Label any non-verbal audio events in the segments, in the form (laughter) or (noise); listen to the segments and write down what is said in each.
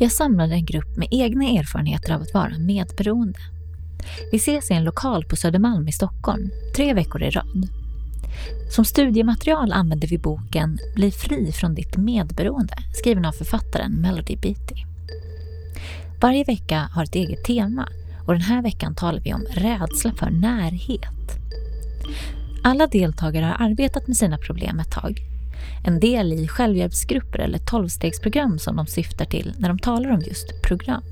Jag samlade en grupp med egna erfarenheter av att vara medberoende. Vi ses i en lokal på Södermalm i Stockholm, tre veckor i rad. Som studiematerial använder vi boken Bli fri från ditt medberoende, skriven av författaren Melody Beatty. Varje vecka har ett eget tema och den här veckan talar vi om rädsla för närhet. Alla deltagare har arbetat med sina problem ett tag. En del i självhjälpsgrupper eller tolvstegsprogram som de syftar till när de talar om just program.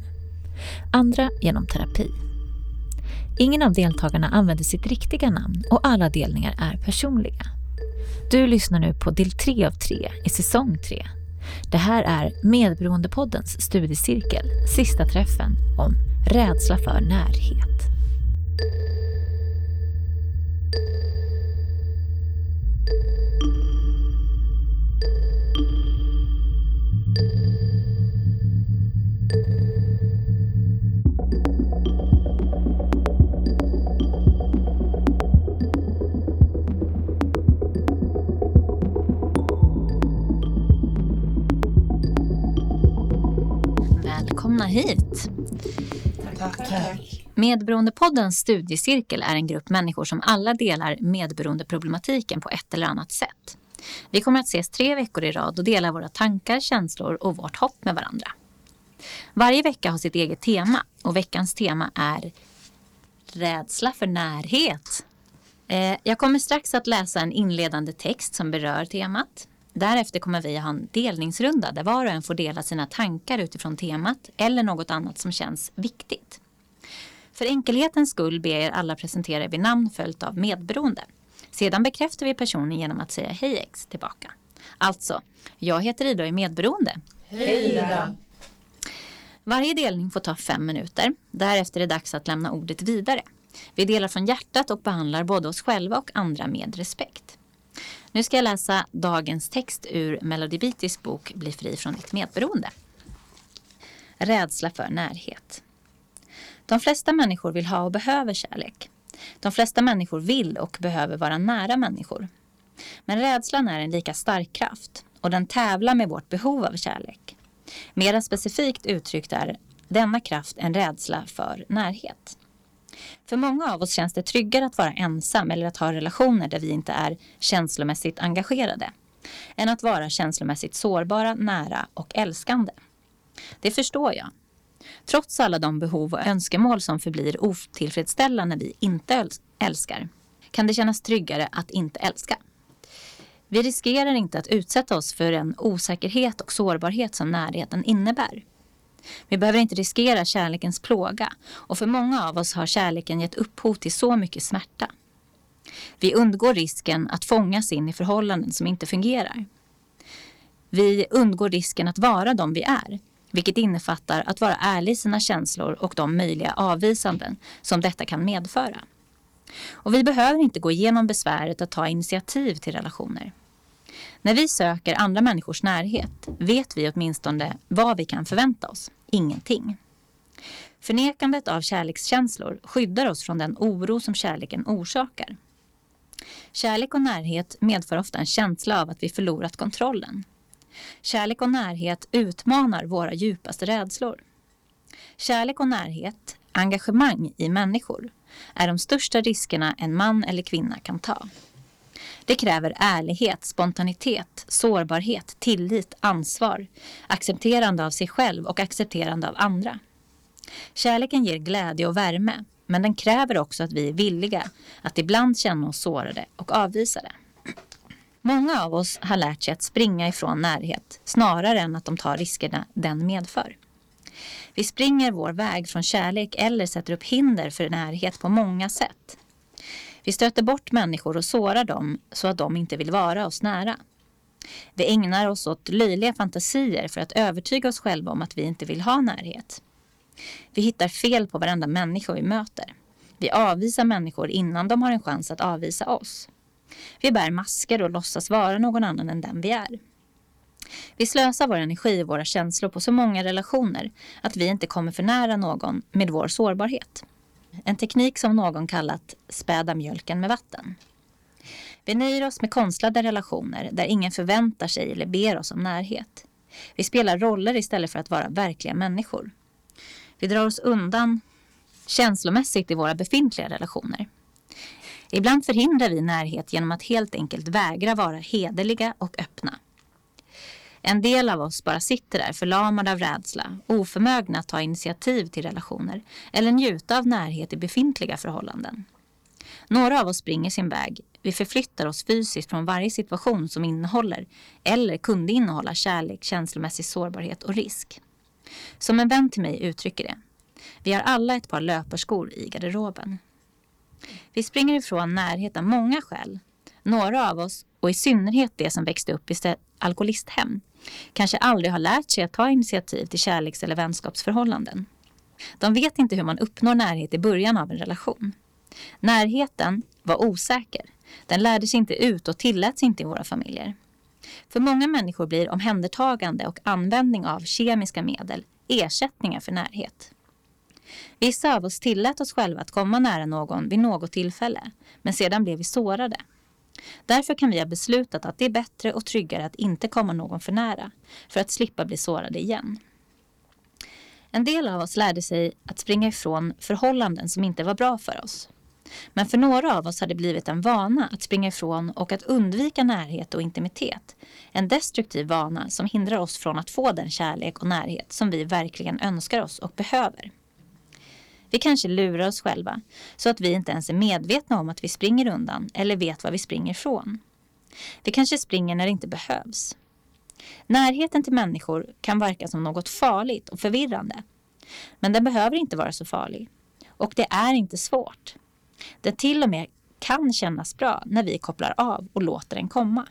Andra genom terapi. Ingen av deltagarna använder sitt riktiga namn och alla delningar är personliga. Du lyssnar nu på del 3 av 3 i säsong 3. Det här är Medberoendepoddens studiecirkel, sista träffen om rädsla för närhet. Välkomna hit! Tack. Tack. Medberoendepoddens studiecirkel är en grupp människor som alla delar medberoendeproblematiken på ett eller annat sätt. Vi kommer att ses tre veckor i rad och dela våra tankar, känslor och vårt hopp med varandra. Varje vecka har sitt eget tema och veckans tema är rädsla för närhet. Eh, jag kommer strax att läsa en inledande text som berör temat. Därefter kommer vi ha en delningsrunda där var och en får dela sina tankar utifrån temat eller något annat som känns viktigt. För enkelhetens skull ber jag er alla presentera er vid namn följt av medberoende. Sedan bekräftar vi personen genom att säga hej X tillbaka. Alltså, jag heter Ida och är medberoende. Hej Ida! Varje delning får ta fem minuter. Därefter är det dags att lämna ordet vidare. Vi delar från hjärtat och behandlar både oss själva och andra med respekt. Nu ska jag läsa dagens text ur Melody Beatys bok Bli fri från ditt medberoende. Rädsla för närhet. De flesta människor vill ha och behöver kärlek. De flesta människor vill och behöver vara nära människor. Men rädslan är en lika stark kraft och den tävlar med vårt behov av kärlek. Mera specifikt uttryckt är denna kraft en rädsla för närhet. För många av oss känns det tryggare att vara ensam eller att ha relationer där vi inte är känslomässigt engagerade än att vara känslomässigt sårbara, nära och älskande. Det förstår jag. Trots alla de behov och önskemål som förblir otillfredsställda när vi inte älskar kan det kännas tryggare att inte älska. Vi riskerar inte att utsätta oss för en osäkerhet och sårbarhet som närheten innebär. Vi behöver inte riskera kärlekens plåga och för många av oss har kärleken gett upphov till så mycket smärta. Vi undgår risken att fångas in i förhållanden som inte fungerar. Vi undgår risken att vara de vi är, vilket innefattar att vara ärlig i sina känslor och de möjliga avvisanden som detta kan medföra. Och vi behöver inte gå igenom besväret att ta initiativ till relationer. När vi söker andra människors närhet vet vi åtminstone vad vi kan förvänta oss. Ingenting. Förnekandet av kärlekskänslor skyddar oss från den oro som kärleken orsakar. Kärlek och närhet medför ofta en känsla av att vi förlorat kontrollen. Kärlek och närhet utmanar våra djupaste rädslor. Kärlek och närhet, engagemang i människor, är de största riskerna en man eller kvinna kan ta. Det kräver ärlighet, spontanitet, sårbarhet, tillit, ansvar, accepterande av sig själv och accepterande av andra. Kärleken ger glädje och värme, men den kräver också att vi är villiga att ibland känna oss sårade och avvisade. Många av oss har lärt sig att springa ifrån närhet snarare än att de tar riskerna den medför. Vi springer vår väg från kärlek eller sätter upp hinder för närhet på många sätt. Vi stöter bort människor och sårar dem så att de inte vill vara oss nära. Vi ägnar oss åt löjliga fantasier för att övertyga oss själva om att vi inte vill ha närhet. Vi hittar fel på varenda människa vi möter. Vi avvisar människor innan de har en chans att avvisa oss. Vi bär masker och låtsas vara någon annan än den vi är. Vi slösar vår energi och våra känslor på så många relationer att vi inte kommer för nära någon med vår sårbarhet. En teknik som någon kallat späda mjölken med vatten. Vi nöjer oss med konstlade relationer där ingen förväntar sig eller ber oss om närhet. Vi spelar roller istället för att vara verkliga människor. Vi drar oss undan känslomässigt i våra befintliga relationer. Ibland förhindrar vi närhet genom att helt enkelt vägra vara hederliga och öppna. En del av oss bara sitter där förlamade av rädsla, oförmögna att ta initiativ till relationer eller njuta av närhet i befintliga förhållanden. Några av oss springer sin väg. Vi förflyttar oss fysiskt från varje situation som innehåller eller kunde innehålla kärlek, känslomässig sårbarhet och risk. Som en vän till mig uttrycker det. Vi har alla ett par löparskor i garderoben. Vi springer ifrån närhet av många skäl. Några av oss, och i synnerhet de som växte upp i alkoholisthem, kanske aldrig har lärt sig att ta initiativ till kärleks eller vänskapsförhållanden. De vet inte hur man uppnår närhet i början av en relation. Närheten var osäker. Den lärdes inte ut och tilläts inte i våra familjer. För många människor blir omhändertagande och användning av kemiska medel ersättningar för närhet. Vissa av oss tillät oss själva att komma nära någon vid något tillfälle, men sedan blev vi sårade. Därför kan vi ha beslutat att det är bättre och tryggare att inte komma någon för nära, för att slippa bli sårade igen. En del av oss lärde sig att springa ifrån förhållanden som inte var bra för oss. Men för några av oss har det blivit en vana att springa ifrån och att undvika närhet och intimitet. En destruktiv vana som hindrar oss från att få den kärlek och närhet som vi verkligen önskar oss och behöver. Vi kanske lurar oss själva så att vi inte ens är medvetna om att vi springer undan eller vet vad vi springer ifrån. Vi kanske springer när det inte behövs. Närheten till människor kan verka som något farligt och förvirrande. Men den behöver inte vara så farlig. Och det är inte svårt. Det till och med kan kännas bra när vi kopplar av och låter den komma.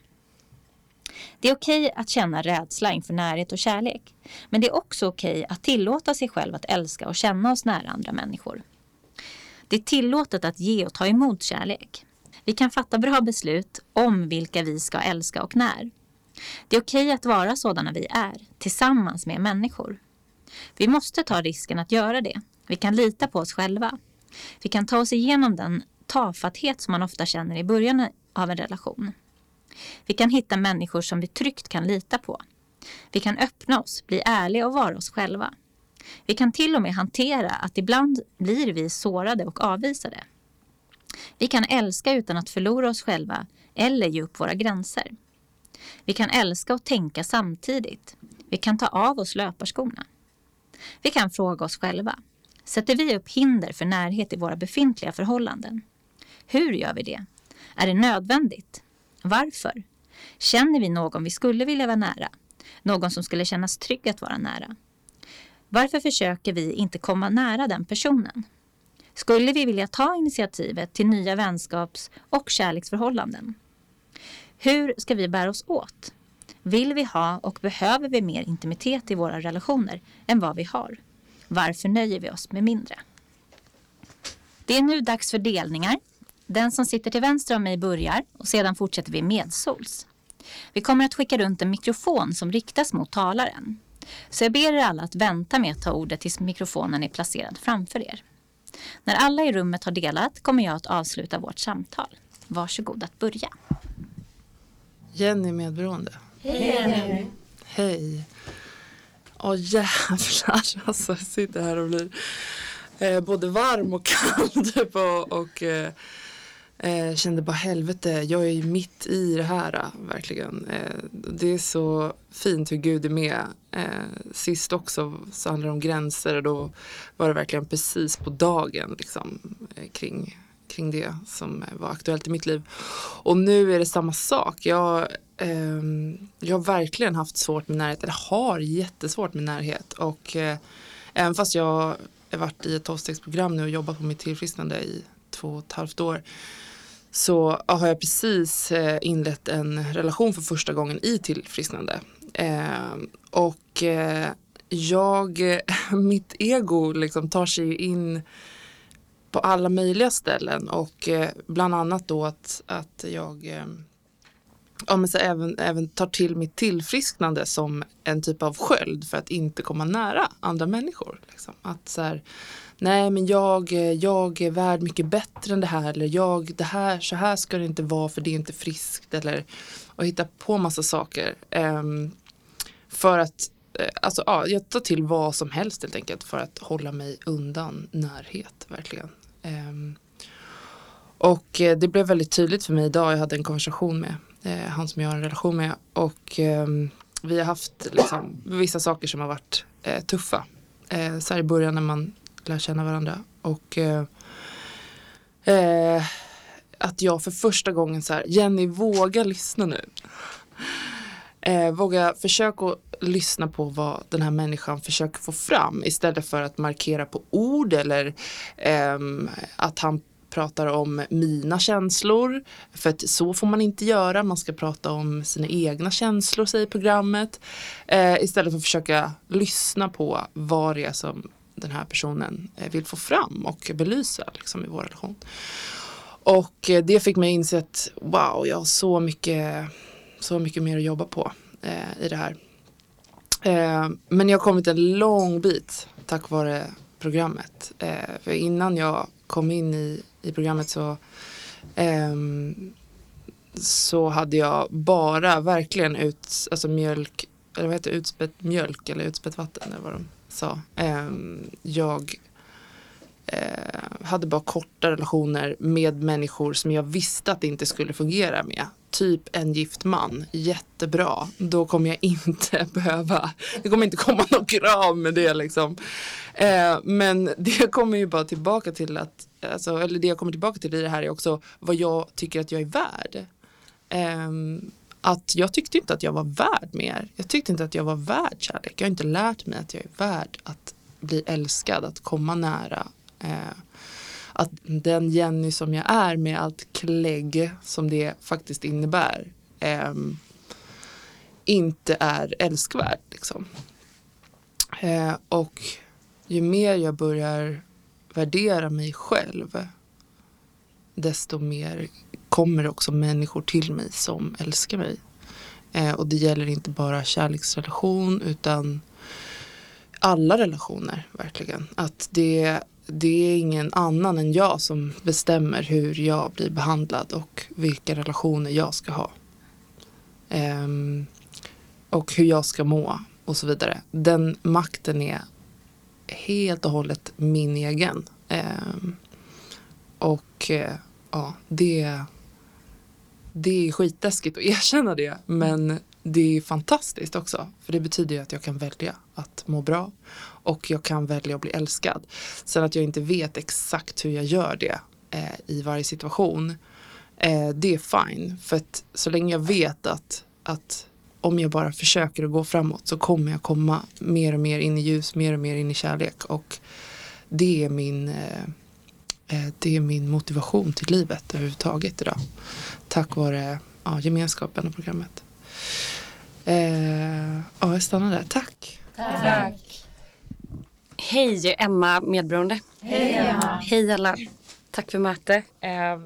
Det är okej att känna rädsla inför närhet och kärlek. Men det är också okej att tillåta sig själv att älska och känna oss nära andra människor. Det är tillåtet att ge och ta emot kärlek. Vi kan fatta bra beslut om vilka vi ska älska och när. Det är okej att vara sådana vi är, tillsammans med människor. Vi måste ta risken att göra det. Vi kan lita på oss själva. Vi kan ta oss igenom den tafatthet som man ofta känner i början av en relation. Vi kan hitta människor som vi tryggt kan lita på. Vi kan öppna oss, bli ärliga och vara oss själva. Vi kan till och med hantera att ibland blir vi sårade och avvisade. Vi kan älska utan att förlora oss själva eller ge upp våra gränser. Vi kan älska och tänka samtidigt. Vi kan ta av oss löparskorna. Vi kan fråga oss själva. Sätter vi upp hinder för närhet i våra befintliga förhållanden? Hur gör vi det? Är det nödvändigt? Varför? Känner vi någon vi skulle vilja vara nära? Någon som skulle kännas trygg att vara nära? Varför försöker vi inte komma nära den personen? Skulle vi vilja ta initiativet till nya vänskaps och kärleksförhållanden? Hur ska vi bära oss åt? Vill vi ha och behöver vi mer intimitet i våra relationer än vad vi har? Varför nöjer vi oss med mindre? Det är nu dags för delningar. Den som sitter till vänster om mig börjar och sedan fortsätter vi medsols. Vi kommer att skicka runt en mikrofon som riktas mot talaren. Så jag ber er alla att vänta med att ta ordet tills mikrofonen är placerad framför er. När alla i rummet har delat kommer jag att avsluta vårt samtal. Varsågod att börja. Jenny medberoende. Hej Jenny. Hej. Åh jävlar, (laughs) alltså jag sitter här och blir eh, både varm och kall (laughs) typ och, och eh, Eh, kände bara helvete, jag är ju mitt i det här eh, verkligen. Eh, det är så fint hur Gud är med. Eh, sist också så handlade det om gränser och då var det verkligen precis på dagen liksom, eh, kring, kring det som eh, var aktuellt i mitt liv. Och nu är det samma sak. Jag, ehm, jag har verkligen haft svårt med närhet, eller har jättesvårt med närhet. Och eh, även fast jag har varit i ett tolvstegsprogram nu och jobbat på mitt tillfrisknande i två och ett halvt år så har jag precis eh, inlett en relation för första gången i tillfrisknande. Eh, och eh, jag, (laughs) mitt ego liksom tar sig in på alla möjliga ställen och eh, bland annat då att, att jag ja, men så även, även tar till mitt tillfrisknande som en typ av sköld för att inte komma nära andra människor. Liksom. Att så här, nej men jag, jag är värd mycket bättre än det här eller jag, det här, så här ska det inte vara för det är inte friskt eller och hitta på massa saker. Um, för att eh, Alltså, ja, jag tar till vad som helst helt enkelt för att hålla mig undan närhet verkligen. Um, och eh, det blev väldigt tydligt för mig idag. Jag hade en konversation med eh, han som jag har en relation med och ehm, vi har haft liksom, vissa saker som har varit eh, tuffa. Eh, så här i början när man lär känna varandra. Och eh, eh, att jag för första gången så här, Jenny våga lyssna nu. Eh, våga försöka lyssna på vad den här människan försöker få fram istället för att markera på ord eller eh, att han pratar om mina känslor. För att så får man inte göra. Man ska prata om sina egna känslor, säger programmet. Eh, istället för att försöka lyssna på vad det är som den här personen eh, vill få fram och belysa liksom, i vår relation. Och eh, det fick mig att inse att wow, jag har så mycket, så mycket mer att jobba på eh, i det här. Eh, men jag har kommit en lång bit tack vare programmet. Eh, för innan jag kom in i, i programmet så ehm, så hade jag bara verkligen ut, alltså mjölk, eller vad heter det, utspätt mjölk eller utspätt vatten eller vad de sa. Ehm, jag eh, hade bara korta relationer med människor som jag visste att det inte skulle fungera med. Typ en gift man, jättebra. Då kommer jag inte (laughs) behöva, det kommer inte komma någon krav med det liksom. Eh, men det kommer ju bara tillbaka till att, alltså, eller det jag kommer tillbaka till i det här är också vad jag tycker att jag är värd. Ehm, att jag tyckte inte att jag var värd mer. Jag tyckte inte att jag var värd kärlek. Jag har inte lärt mig att jag är värd att bli älskad, att komma nära. Eh, att den Jenny som jag är med allt klägg som det faktiskt innebär eh, inte är älskvärd. Liksom. Eh, och ju mer jag börjar värdera mig själv desto mer kommer också människor till mig som älskar mig. Eh, och det gäller inte bara kärleksrelation utan alla relationer verkligen. Att det, det är ingen annan än jag som bestämmer hur jag blir behandlad och vilka relationer jag ska ha. Eh, och hur jag ska må och så vidare. Den makten är helt och hållet min egen. Eh, och eh, ja, det, det är skitläskigt att (laughs) erkänna det. Men det är fantastiskt också. För det betyder ju att jag kan välja att må bra. Och jag kan välja att bli älskad. Sen att jag inte vet exakt hur jag gör det eh, i varje situation. Eh, det är fine. För att så länge jag vet att, att om jag bara försöker att gå framåt så kommer jag komma mer och mer in i ljus, mer och mer in i kärlek. Och det är min, eh, eh, det är min motivation till livet överhuvudtaget idag. Tack vare ja, gemenskapen och programmet. Eh, ja, jag stannar där. Tack. Tack. Hej Emma medberoende. Hej Emma. Hej alla. Tack för möte. Eh,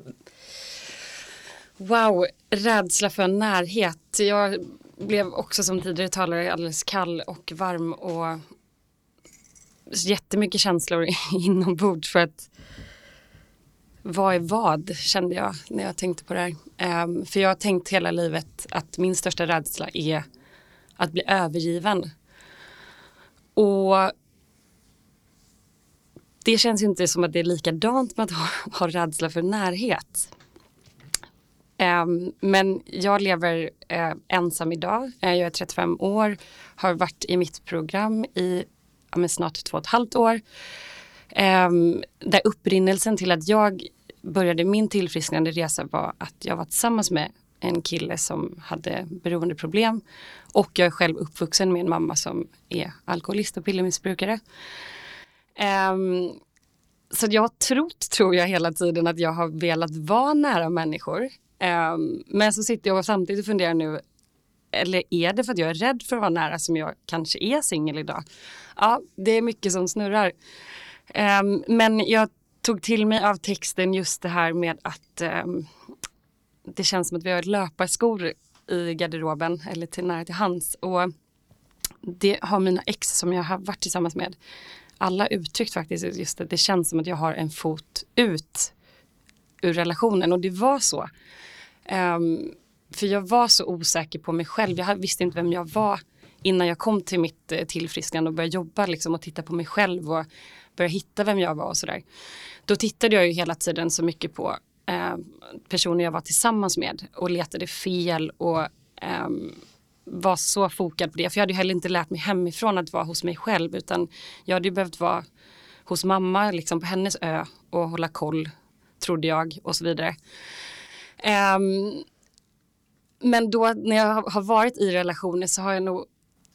wow, rädsla för närhet. Jag blev också som tidigare talare alldeles kall och varm och jättemycket känslor (laughs) inombords för att vad är vad kände jag när jag tänkte på det här. Um, för jag har tänkt hela livet att min största rädsla är att bli övergiven. Och det känns ju inte som att det är likadant med att ha, (laughs) ha rädsla för närhet. Um, men jag lever uh, ensam idag. Uh, jag är 35 år, har varit i mitt program i uh, snart två och ett halvt år. Um, där upprinnelsen till att jag började min tillfrisknande resa var att jag var tillsammans med en kille som hade beroendeproblem och jag är själv uppvuxen med en mamma som är alkoholist och pillermissbrukare. Um, så jag har trott, tror jag, hela tiden att jag har velat vara nära människor. Um, men så sitter jag och samtidigt funderar nu, eller är det för att jag är rädd för att vara nära som jag kanske är singel idag? Ja, det är mycket som snurrar. Um, men jag tog till mig av texten just det här med att eh, det känns som att vi har löparskor i garderoben eller till nära till hands. Och det har mina ex som jag har varit tillsammans med alla uttryckt faktiskt just det, det känns som att jag har en fot ut ur relationen och det var så. Um, för jag var så osäker på mig själv. Jag visste inte vem jag var innan jag kom till mitt eh, tillfrisknande och började jobba liksom, och titta på mig själv och börja hitta vem jag var och sådär. Då tittade jag ju hela tiden så mycket på eh, personer jag var tillsammans med och letade fel och eh, var så fokad på det. För jag hade ju heller inte lärt mig hemifrån att vara hos mig själv utan jag hade ju behövt vara hos mamma liksom på hennes ö och hålla koll trodde jag och så vidare. Um, men då när jag har varit i relationer så har jag nog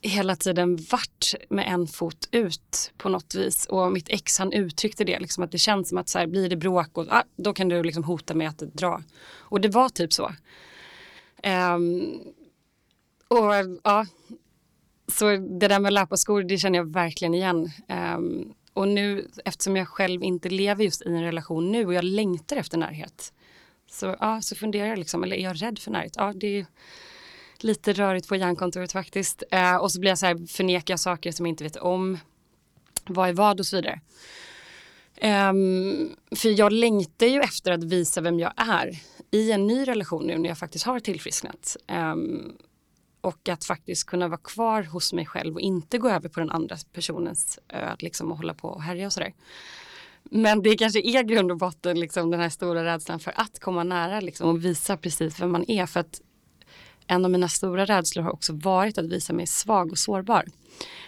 hela tiden varit med en fot ut på något vis. Och mitt ex han uttryckte det, liksom, att det känns som att så här, blir det bråk och, ah, då kan du liksom hota med att dra. Och det var typ så. Um, och ja, så det där med löparskor det känner jag verkligen igen. Um, och nu eftersom jag själv inte lever just i en relation nu och jag längtar efter närhet. Så, ja, så funderar jag liksom, eller är jag rädd för närhet? Ja, det är lite rörigt på hjärnkontoret faktiskt. Eh, och så blir jag så här, förnekar jag saker som jag inte vet om. Vad är vad och så vidare. Um, för jag längtar ju efter att visa vem jag är i en ny relation nu när jag faktiskt har tillfrisknat. Um, och att faktiskt kunna vara kvar hos mig själv och inte gå över på den andra personens eh, ö liksom och hålla på och härja och sådär. Men det kanske är grund och botten liksom den här stora rädslan för att komma nära liksom och visa precis vem man är. För att en av mina stora rädslor har också varit att visa mig svag och sårbar.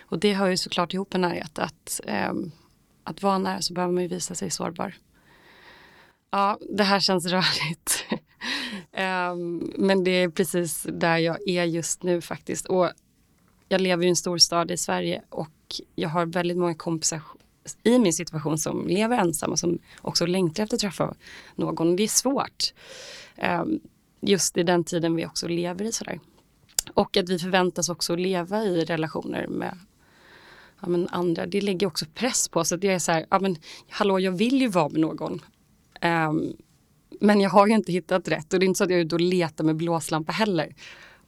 Och det hör ju såklart ihop med närhet. Att, eh, att vara nära så behöver man ju visa sig sårbar. Ja, det här känns rörigt. um, (laughs) men det är precis där jag är just nu faktiskt. Och jag lever i en stor stad i Sverige och jag har väldigt många kompisar i min situation som lever ensamma som också längtar efter att träffa någon. Det är svårt. Um, just i den tiden vi också lever i sådär. Och att vi förväntas också leva i relationer med ja, men andra. Det lägger också press på oss. Att jag är så här, ja men hallå jag vill ju vara med någon. Um, men jag har ju inte hittat rätt och det är inte så att jag är ute och letar med blåslampa heller.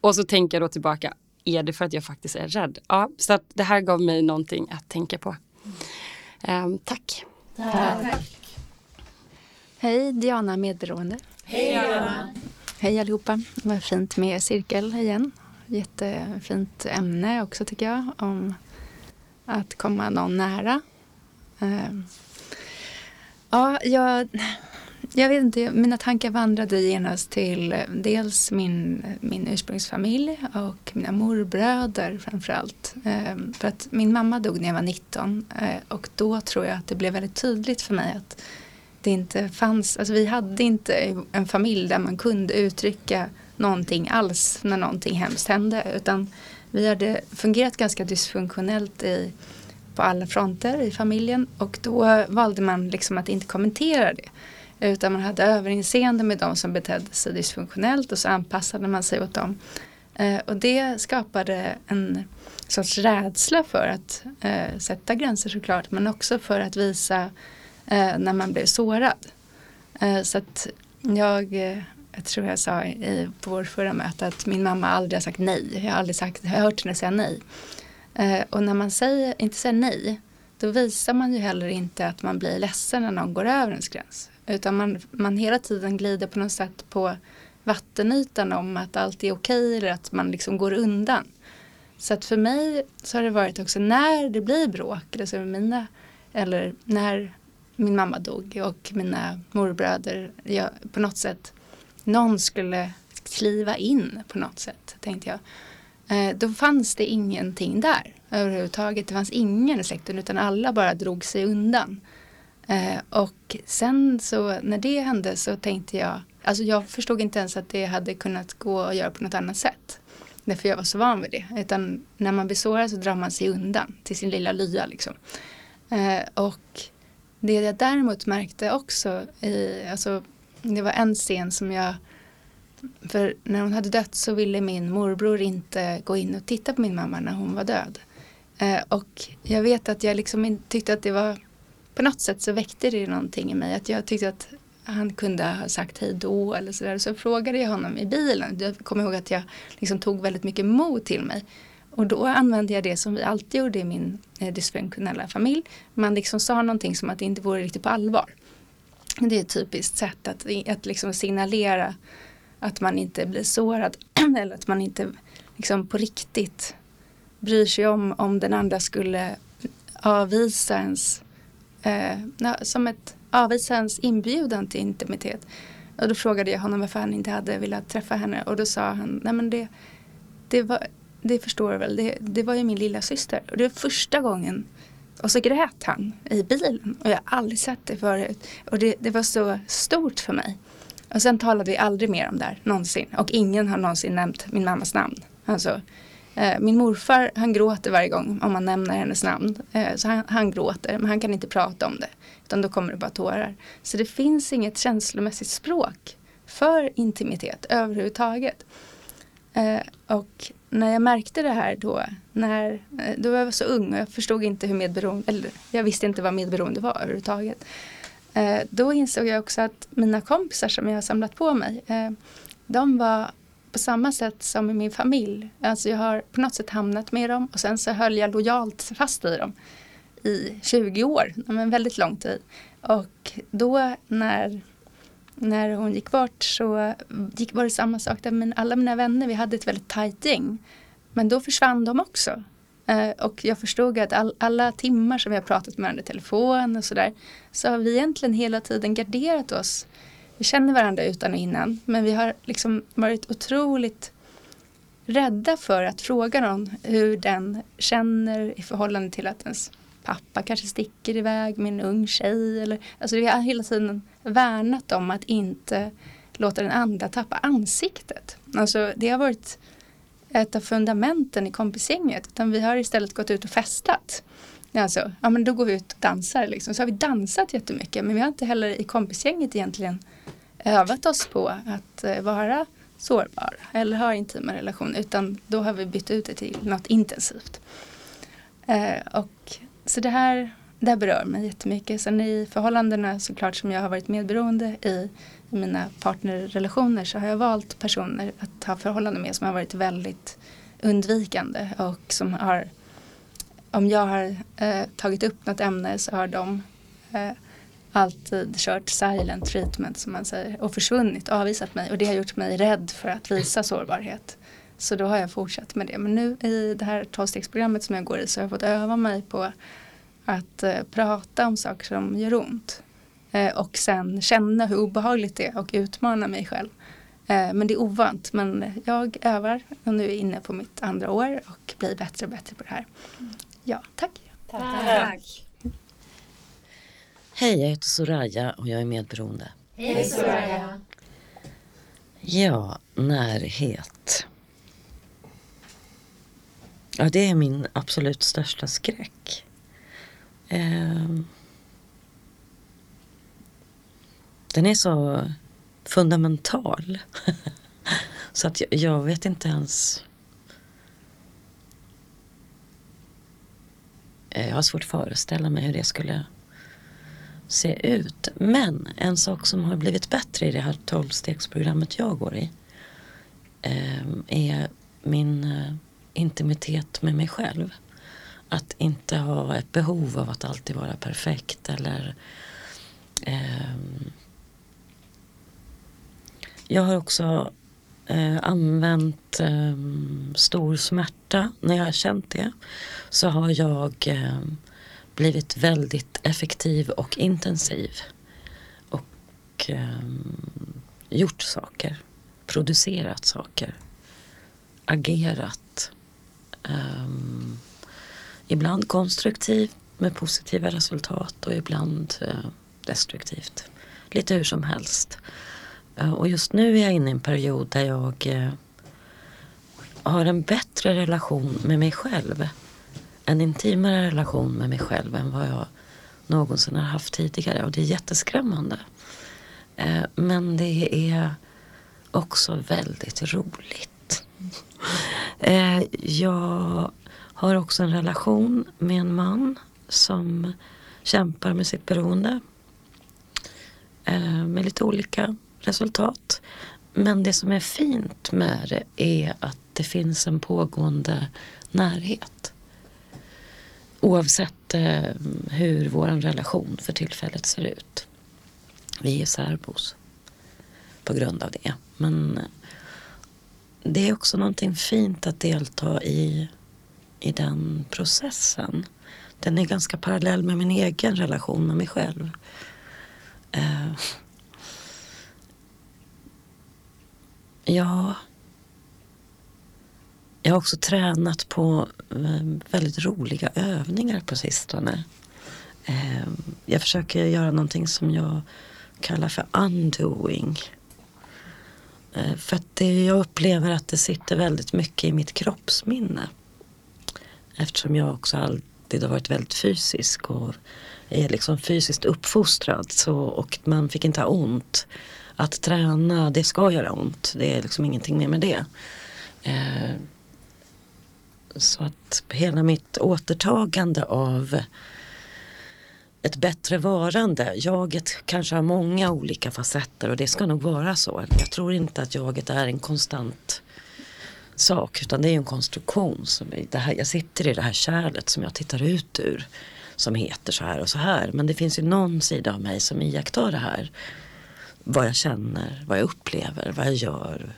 Och så tänker jag då tillbaka, är det för att jag faktiskt är rädd? Ja, så att det här gav mig någonting att tänka på. Um, tack. Tack. Hej, Diana Medberoende. Hej Diana. Hej allihopa. Vad fint med cirkel igen. Jättefint ämne också tycker jag om att komma någon nära. Ehm, ja, jag, jag vet inte, mina tankar vandrade genast till dels min, min ursprungsfamilj och mina morbröder framförallt. Ehm, för att min mamma dog när jag var 19 eh, och då tror jag att det blev väldigt tydligt för mig att det inte fanns, alltså vi hade inte en familj där man kunde uttrycka någonting alls när någonting hemskt hände utan vi hade fungerat ganska dysfunktionellt i på alla fronter i familjen och då valde man liksom att inte kommentera det. Utan man hade överinseende med de som betedde sig dysfunktionellt och så anpassade man sig åt dem. Eh, och det skapade en sorts rädsla för att eh, sätta gränser såklart men också för att visa Eh, när man blev sårad. Eh, så att jag, eh, jag tror jag sa i, på vår förra möte att min mamma aldrig har sagt nej. Jag har aldrig sagt, jag har hört henne säga nej. Eh, och när man säger, inte säger nej, då visar man ju heller inte att man blir ledsen när någon går över ens gräns. Utan man, man hela tiden glider på något sätt på vattenytan om att allt är okej eller att man liksom går undan. Så att för mig så har det varit också när det blir bråk, eller, så mina, eller när min mamma dog och mina morbröder, jag, på något sätt, någon skulle kliva in på något sätt, tänkte jag. Eh, då fanns det ingenting där överhuvudtaget. Det fanns ingen i släkten utan alla bara drog sig undan. Eh, och sen så när det hände så tänkte jag, alltså jag förstod inte ens att det hade kunnat gå att göra på något annat sätt. Därför jag var så van vid det. Utan när man blir sårad så drar man sig undan till sin lilla lya liksom. Eh, och det jag däremot märkte också i, alltså det var en scen som jag för när hon hade dött så ville min morbror inte gå in och titta på min mamma när hon var död. Eh, och jag vet att jag liksom tyckte att det var på något sätt så väckte det någonting i mig. Att jag tyckte att han kunde ha sagt hej då eller sådär. Så frågade jag honom i bilen. Jag kommer ihåg att jag liksom tog väldigt mycket mod till mig. Och då använde jag det som vi alltid gjorde i min eh, dysfunktionella familj. Man liksom sa någonting som att det inte vore riktigt på allvar. Det är ett typiskt sätt att, att liksom signalera att man inte blir sårad (clears throat) eller att man inte liksom på riktigt bryr sig om om den andra skulle avvisa ens, eh, som ett avvisa ens inbjudan till intimitet. Och då frågade jag honom varför han inte hade velat träffa henne och då sa han, nej men det, det var, det förstår du väl, det, det var ju min lilla syster. Och det var första gången och så grät han i bilen och jag har aldrig sett det förut. Och det, det var så stort för mig. Och sen talade vi aldrig mer om det här, någonsin. Och ingen har någonsin nämnt min mammas namn. Alltså, eh, min morfar han gråter varje gång om man nämner hennes namn. Eh, så han, han, gråter, men han kan inte prata om det. Utan då kommer det bara tårar. Så det finns inget känslomässigt språk för intimitet överhuvudtaget. Eh, och när jag märkte det här då, när, eh, då var jag så ung och jag förstod inte hur medberoende, eller jag visste inte vad medberoende var överhuvudtaget. Eh, då insåg jag också att mina kompisar som jag har samlat på mig, eh, de var på samma sätt som i min familj. Alltså jag har på något sätt hamnat med dem och sen så höll jag lojalt fast i dem i 20 år, men väldigt lång tid. Och då när, när hon gick bort så gick, var det samma sak där men alla mina vänner, vi hade ett väldigt tajt gäng. Men då försvann de också. Eh, och jag förstod att all, alla timmar som vi har pratat med varandra i telefon och sådär så har vi egentligen hela tiden garderat oss. Vi känner varandra utan och innan men vi har liksom varit otroligt rädda för att fråga någon hur den känner i förhållande till att ens pappa kanske sticker iväg med en ung tjej. Eller, alltså vi har hela tiden värnat om att inte låta den andra tappa ansiktet. Alltså det har varit ett av fundamenten i kompisgänget. Utan vi har istället gått ut och festat. Alltså, ja men då går vi ut och dansar liksom. Så har vi dansat jättemycket. Men vi har inte heller i kompisgänget egentligen övat oss på att eh, vara sårbara eller ha intima relationer. Utan då har vi bytt ut det till något intensivt. Eh, och så det här, det här berör mig jättemycket. Sen i förhållandena såklart som jag har varit medberoende i, i mina partnerrelationer så har jag valt personer att ha förhållanden med som har varit väldigt undvikande och som har om jag har eh, tagit upp något ämne så har de eh, alltid kört silent treatment som man säger och försvunnit och avvisat mig och det har gjort mig rädd för att visa sårbarhet. Så då har jag fortsatt med det. Men nu i det här tolvstegsprogrammet som jag går i så har jag fått öva mig på att eh, prata om saker som gör ont. Eh, och sen känna hur obehagligt det är och utmana mig själv. Eh, men det är ovant. Men jag övar och nu är jag inne på mitt andra år och blir bättre och bättre på det här. Ja, tack. Tack. tack. Hej, jag heter Soraya och jag är medberoende. Hej Soraya. Ja, närhet. Ja, det är min absolut största skräck. Eh, den är så fundamental. (laughs) så att jag, jag, vet inte ens. Eh, jag har svårt att föreställa mig hur det skulle se ut. Men en sak som har blivit bättre i det här tolvstegsprogrammet jag går i eh, är min eh, intimitet med mig själv. Att inte ha ett behov av att alltid vara perfekt eller eh, Jag har också eh, använt eh, stor smärta. När jag har känt det så har jag ehm, blivit väldigt effektiv och intensiv. Och ehm, gjort saker, producerat saker, agerat Um, ibland konstruktivt med positiva resultat och ibland uh, destruktivt. Lite hur som helst. Uh, och just nu är jag inne i en period där jag uh, har en bättre relation med mig själv. En intimare relation med mig själv än vad jag någonsin har haft tidigare. Och det är jätteskrämmande. men det är också väldigt roligt. Eh, jag har också en relation med en man som kämpar med sitt beroende. Eh, med lite olika resultat. Men det som är fint med det är att det finns en pågående närhet. Oavsett eh, hur vår relation för tillfället ser ut. Vi är särbos på grund av det. Men det är också någonting fint att delta i, i den processen. Den är ganska parallell med min egen relation med mig själv. Uh, ja, jag har också tränat på eh, väldigt roliga övningar på sistone. Eh, jag försöker göra någonting som jag kallar för undoing. Eh, för att det, jag upplever att det sitter väldigt mycket i mitt kroppsminne. Eftersom jag också alltid har varit väldigt fysisk och är liksom fysiskt uppfostrad. Så, och man fick inte ha ont. Att träna, det ska göra ont. Det är liksom ingenting mer med det. Eh, så att hela mitt återtagande av ett bättre varande. Jaget kanske har många olika facetter och det ska nog vara så. Jag tror inte att jaget är en konstant sak utan det är en konstruktion. Som det här, jag sitter i det här kärlet som jag tittar ut ur som heter så här och så här. Men det finns ju någon sida av mig som iakttar det här. Vad jag känner, vad jag upplever, vad jag gör,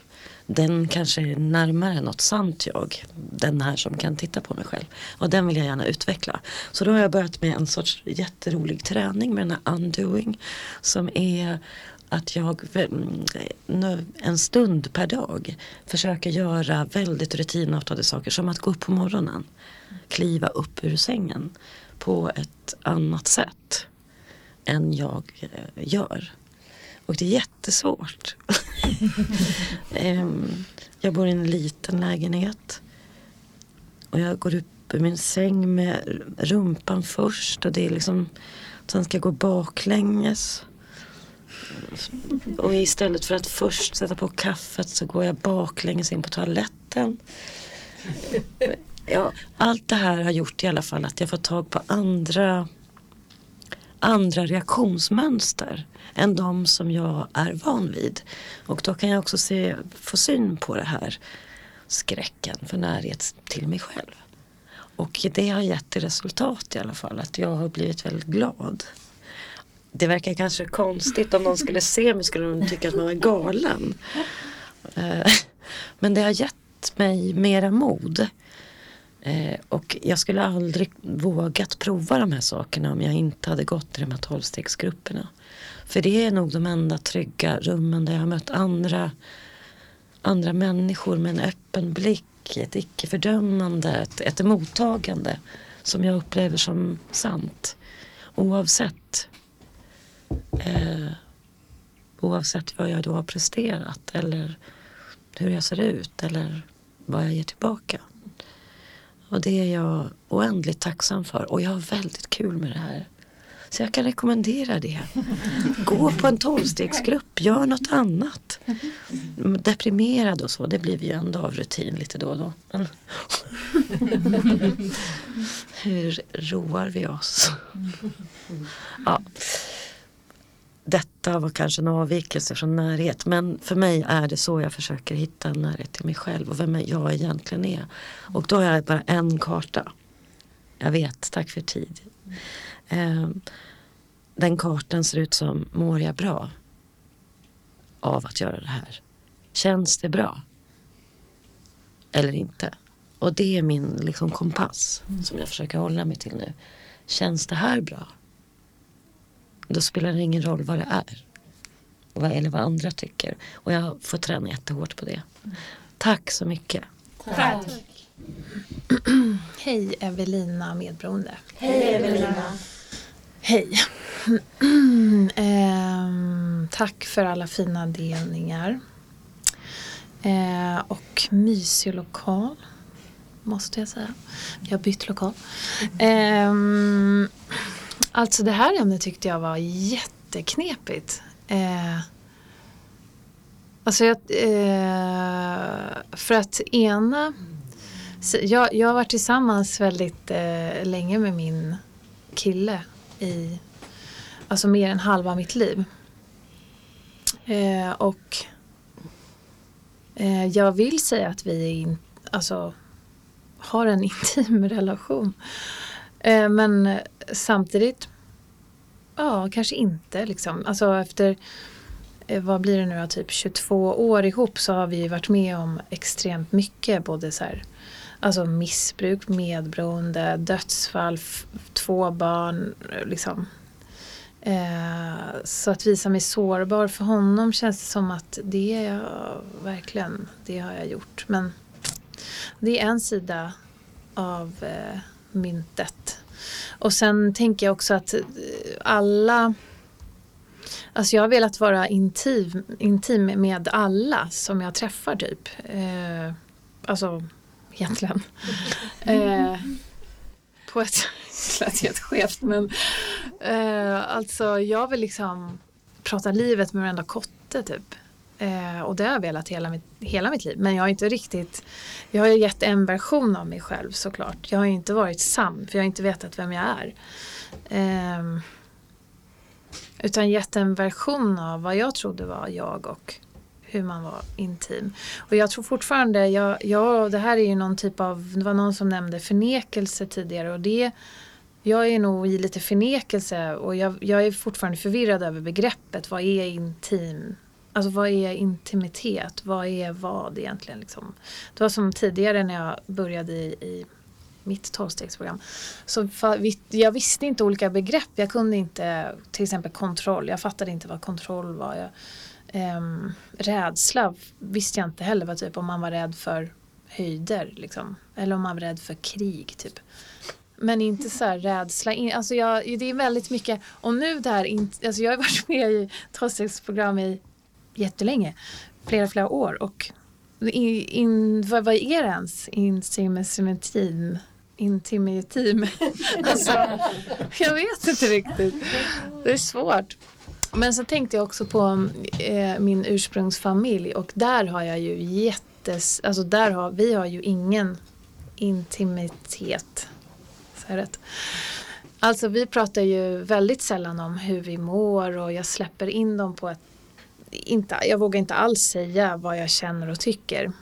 den kanske är närmare något sant jag. Den här som kan titta på mig själv. Och den vill jag gärna utveckla. Så då har jag börjat med en sorts jätterolig träning med den här undoing. Som är att jag mm, en stund per dag försöker göra väldigt rutinartade saker. Som att gå upp på morgonen. Kliva upp ur sängen på ett annat sätt än jag eh, gör. Och det är jättesvårt. (laughs) Ehm, jag bor i en liten lägenhet. Och jag går upp ur min säng med rumpan först. Och det är liksom, sen ska jag gå baklänges. Och istället för att först sätta på kaffet så går jag baklänges in på toaletten. Ja, allt det här har gjort i alla fall att jag får tag på andra, andra reaktionsmönster än de som jag är van vid. Och då kan jag också se, få syn på det här skräcken för närhet till mig själv. Och det har gett resultat i alla fall att jag har blivit väldigt glad. Det verkar kanske konstigt om någon skulle se mig skulle de tycka att man var galen. Eh, men det har gett mig mera mod. Eh, och jag skulle aldrig vågat prova de här sakerna om jag inte hade gått i de här tolvstegsgrupperna. För det är nog de enda trygga rummen där jag har mött andra, andra människor med en öppen blick, ett icke-fördömande, ett, ett mottagande som jag upplever som sant. Oavsett eh, oavsett vad jag då har presterat eller hur jag ser ut eller vad jag ger tillbaka. Och det är jag oändligt tacksam för och jag har väldigt kul med det här. Så jag kan rekommendera det. (laughs) Gå på en tolvstegsgrupp, gör något annat. Deprimerad och så, det blir vi ju ändå av rutin lite då och då. (laughs) Hur roar vi oss? Ja. Detta var kanske en avvikelse från närhet men för mig är det så jag försöker hitta en närhet till mig själv och vem jag egentligen är. Och då har jag bara en karta. Jag vet, tack för tid. Ehm, den kartan ser ut som, mår jag bra av att göra det här? Känns det bra? Eller inte? Och det är min liksom, kompass som jag försöker hålla mig till nu. Känns det här bra? Då spelar det ingen roll vad det är. Eller vad andra tycker. Och jag får träna jättehårt på det. Tack så mycket. Tack. Hej Evelina Medberoende. Hej Evelina. Hej. (clears throat) eh, tack för alla fina delningar. Eh, och mysig lokal. Måste jag säga. Jag har bytt lokal. Eh, alltså det här ämnet tyckte jag var jätteknepigt. Eh, alltså jag, eh, för att ena jag, jag har varit tillsammans väldigt eh, länge med min kille i alltså mer än halva mitt liv. Eh, och eh, jag vill säga att vi in, alltså, har en (laughs) intim relation. Eh, men samtidigt, ja kanske inte liksom. Alltså efter, eh, vad blir det nu, typ 22 år ihop så har vi varit med om extremt mycket. Både så här, Alltså missbruk, medberoende, dödsfall, två barn. Liksom. Eh, så att visa mig sårbar för honom känns det som att det är jag verkligen, det har jag gjort. Men det är en sida av eh, myntet. Och sen tänker jag också att eh, alla Alltså jag har velat vara intim, intim med alla som jag träffar typ. Eh, alltså egentligen. (laughs) Eh, på ett (laughs) lät helt skevt men eh, alltså jag vill liksom prata livet med varenda kotte typ. Eh, och det har jag velat hela mitt, hela mitt liv. Men jag har inte riktigt Jag har ju gett en version av mig själv såklart. Jag har ju inte varit sann för jag har inte vetat vem jag är. Eh, utan gett en version av vad jag trodde var jag och hur man var intim. Och jag tror fortfarande, jag, jag, det här är ju någon typ av, det var någon som nämnde förnekelse tidigare och det jag är nog i lite förnekelse och jag, jag är fortfarande förvirrad över begreppet. Vad är intim? Alltså vad är intimitet? Vad är vad egentligen? Liksom? Det var som tidigare när jag började i, i mitt tolvstegsprogram. Så vi- jag visste inte olika begrepp. Jag kunde inte, till exempel kontroll. Jag fattade inte vad kontroll var. Jag, ehm, rädsla visste jag inte heller. Vad typ om man var rädd för höjder. Liksom. Eller om man var rädd för krig. Typ. Men inte så här rädsla. Alltså jag, det är väldigt mycket. Och nu där, alltså jag har varit med i tolvstegsprogram i jättelänge. Flera, flera år. Och in, in, vad, vad är det ens? Intimitin? Intimitim? (laughs) alltså, jag vet inte riktigt. Det är svårt. Men så tänkte jag också på eh, min ursprungsfamilj och där har jag ju jättes... Alltså där har vi har ju ingen intimitet. Så är rätt. Alltså vi pratar ju väldigt sällan om hur vi mår och jag släpper in dem på ett... Inte, jag vågar inte alls säga vad jag känner och tycker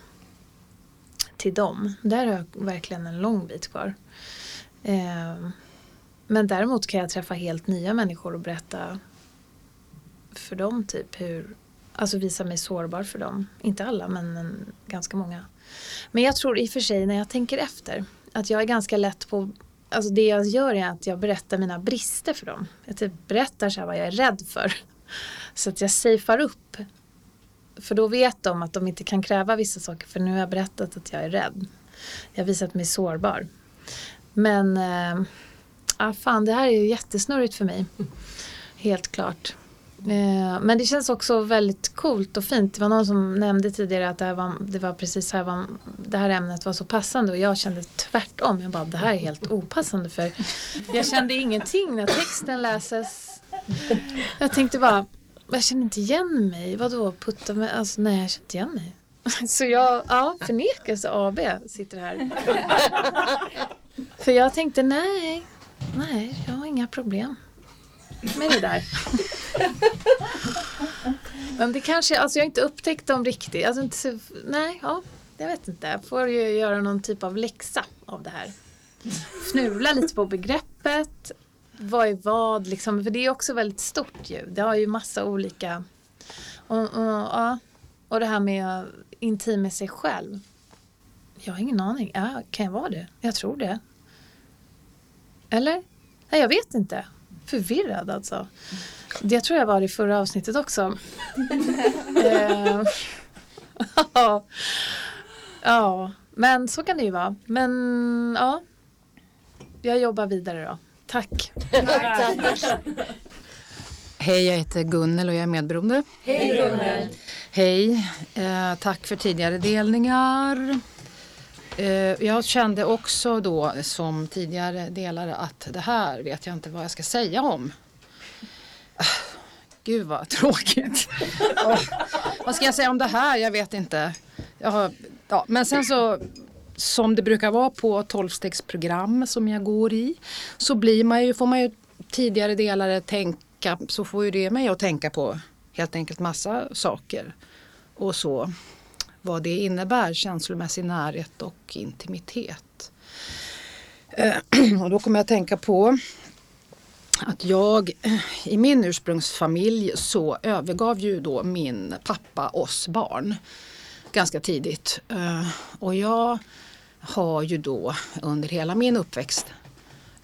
till dem. Där har jag verkligen en lång bit kvar. Eh, men däremot kan jag träffa helt nya människor och berätta för dem typ hur, alltså visa mig sårbar för dem. Inte alla men en, ganska många. Men jag tror i och för sig när jag tänker efter att jag är ganska lätt på, alltså det jag gör är att jag berättar mina brister för dem. Jag typ berättar så här vad jag är rädd för. Så att jag safear upp. För då vet de att de inte kan kräva vissa saker för nu har jag berättat att jag är rädd. Jag har visat mig sårbar. Men, äh, ah, fan det här är ju jättesnurrigt för mig. Helt klart. Eh, Men det känns också väldigt coolt och fint. Det var någon som nämnde tidigare att det, här var, det var precis här var, det här ämnet var så passande och jag kände tvärtom. Jag bara, det här är helt opassande för jag kände ingenting när texten läses. (laughs) Jag tänkte bara, jag känner inte igen mig. Vadå putta mig? Alltså nej, jag känner inte igen mig. (laughs) Så jag, ja, förnekelse AB sitter här. För jag tänkte nej, nej, jag har inga problem med det där. (laughs) Men det kanske, alltså jag har inte upptäckt dem riktigt. Alltså inte, nej, ja, jag vet inte. Jag får ju göra någon typ av läxa av det här. Fnula lite på begreppet. Vad är vad liksom? För det är också väldigt stort ju. Det har ju massa olika. Och, och, ja. och det här med intim med sig själv. Jag har ingen aning. Ja, kan jag vara det? Jag tror det. Eller? Nej, jag vet inte. Förvirrad alltså. Det tror jag var i förra avsnittet också. (laughs) Eh, ja. (laughs) ja, men så kan det ju vara. Men ja, jag jobbar vidare då. Tack. Hej, jag heter Gunnel och jag är medberoende. Hej Gunnel! Hej, eh, tack för tidigare delningar. Eh, jag kände också då som tidigare delare att det här vet jag inte vad jag ska säga om. Ah, Gud vad tråkigt. Åh, (laughs) vad ska jag säga om det här? Jag vet inte. Jag har, ja, men sen så som det brukar vara på tolvstegsprogram som jag går i så blir man ju, får man ju tidigare delare tänka så får ju det mig att tänka på helt enkelt massa saker och så vad det innebär känslomässig närhet och intimitet. Eh, (clears throat) och då kommer jag att tänka på att jag i min ursprungsfamilj så övergav ju då min pappa oss barn ganska tidigt. Eh, och jag har ju då under hela min uppväxt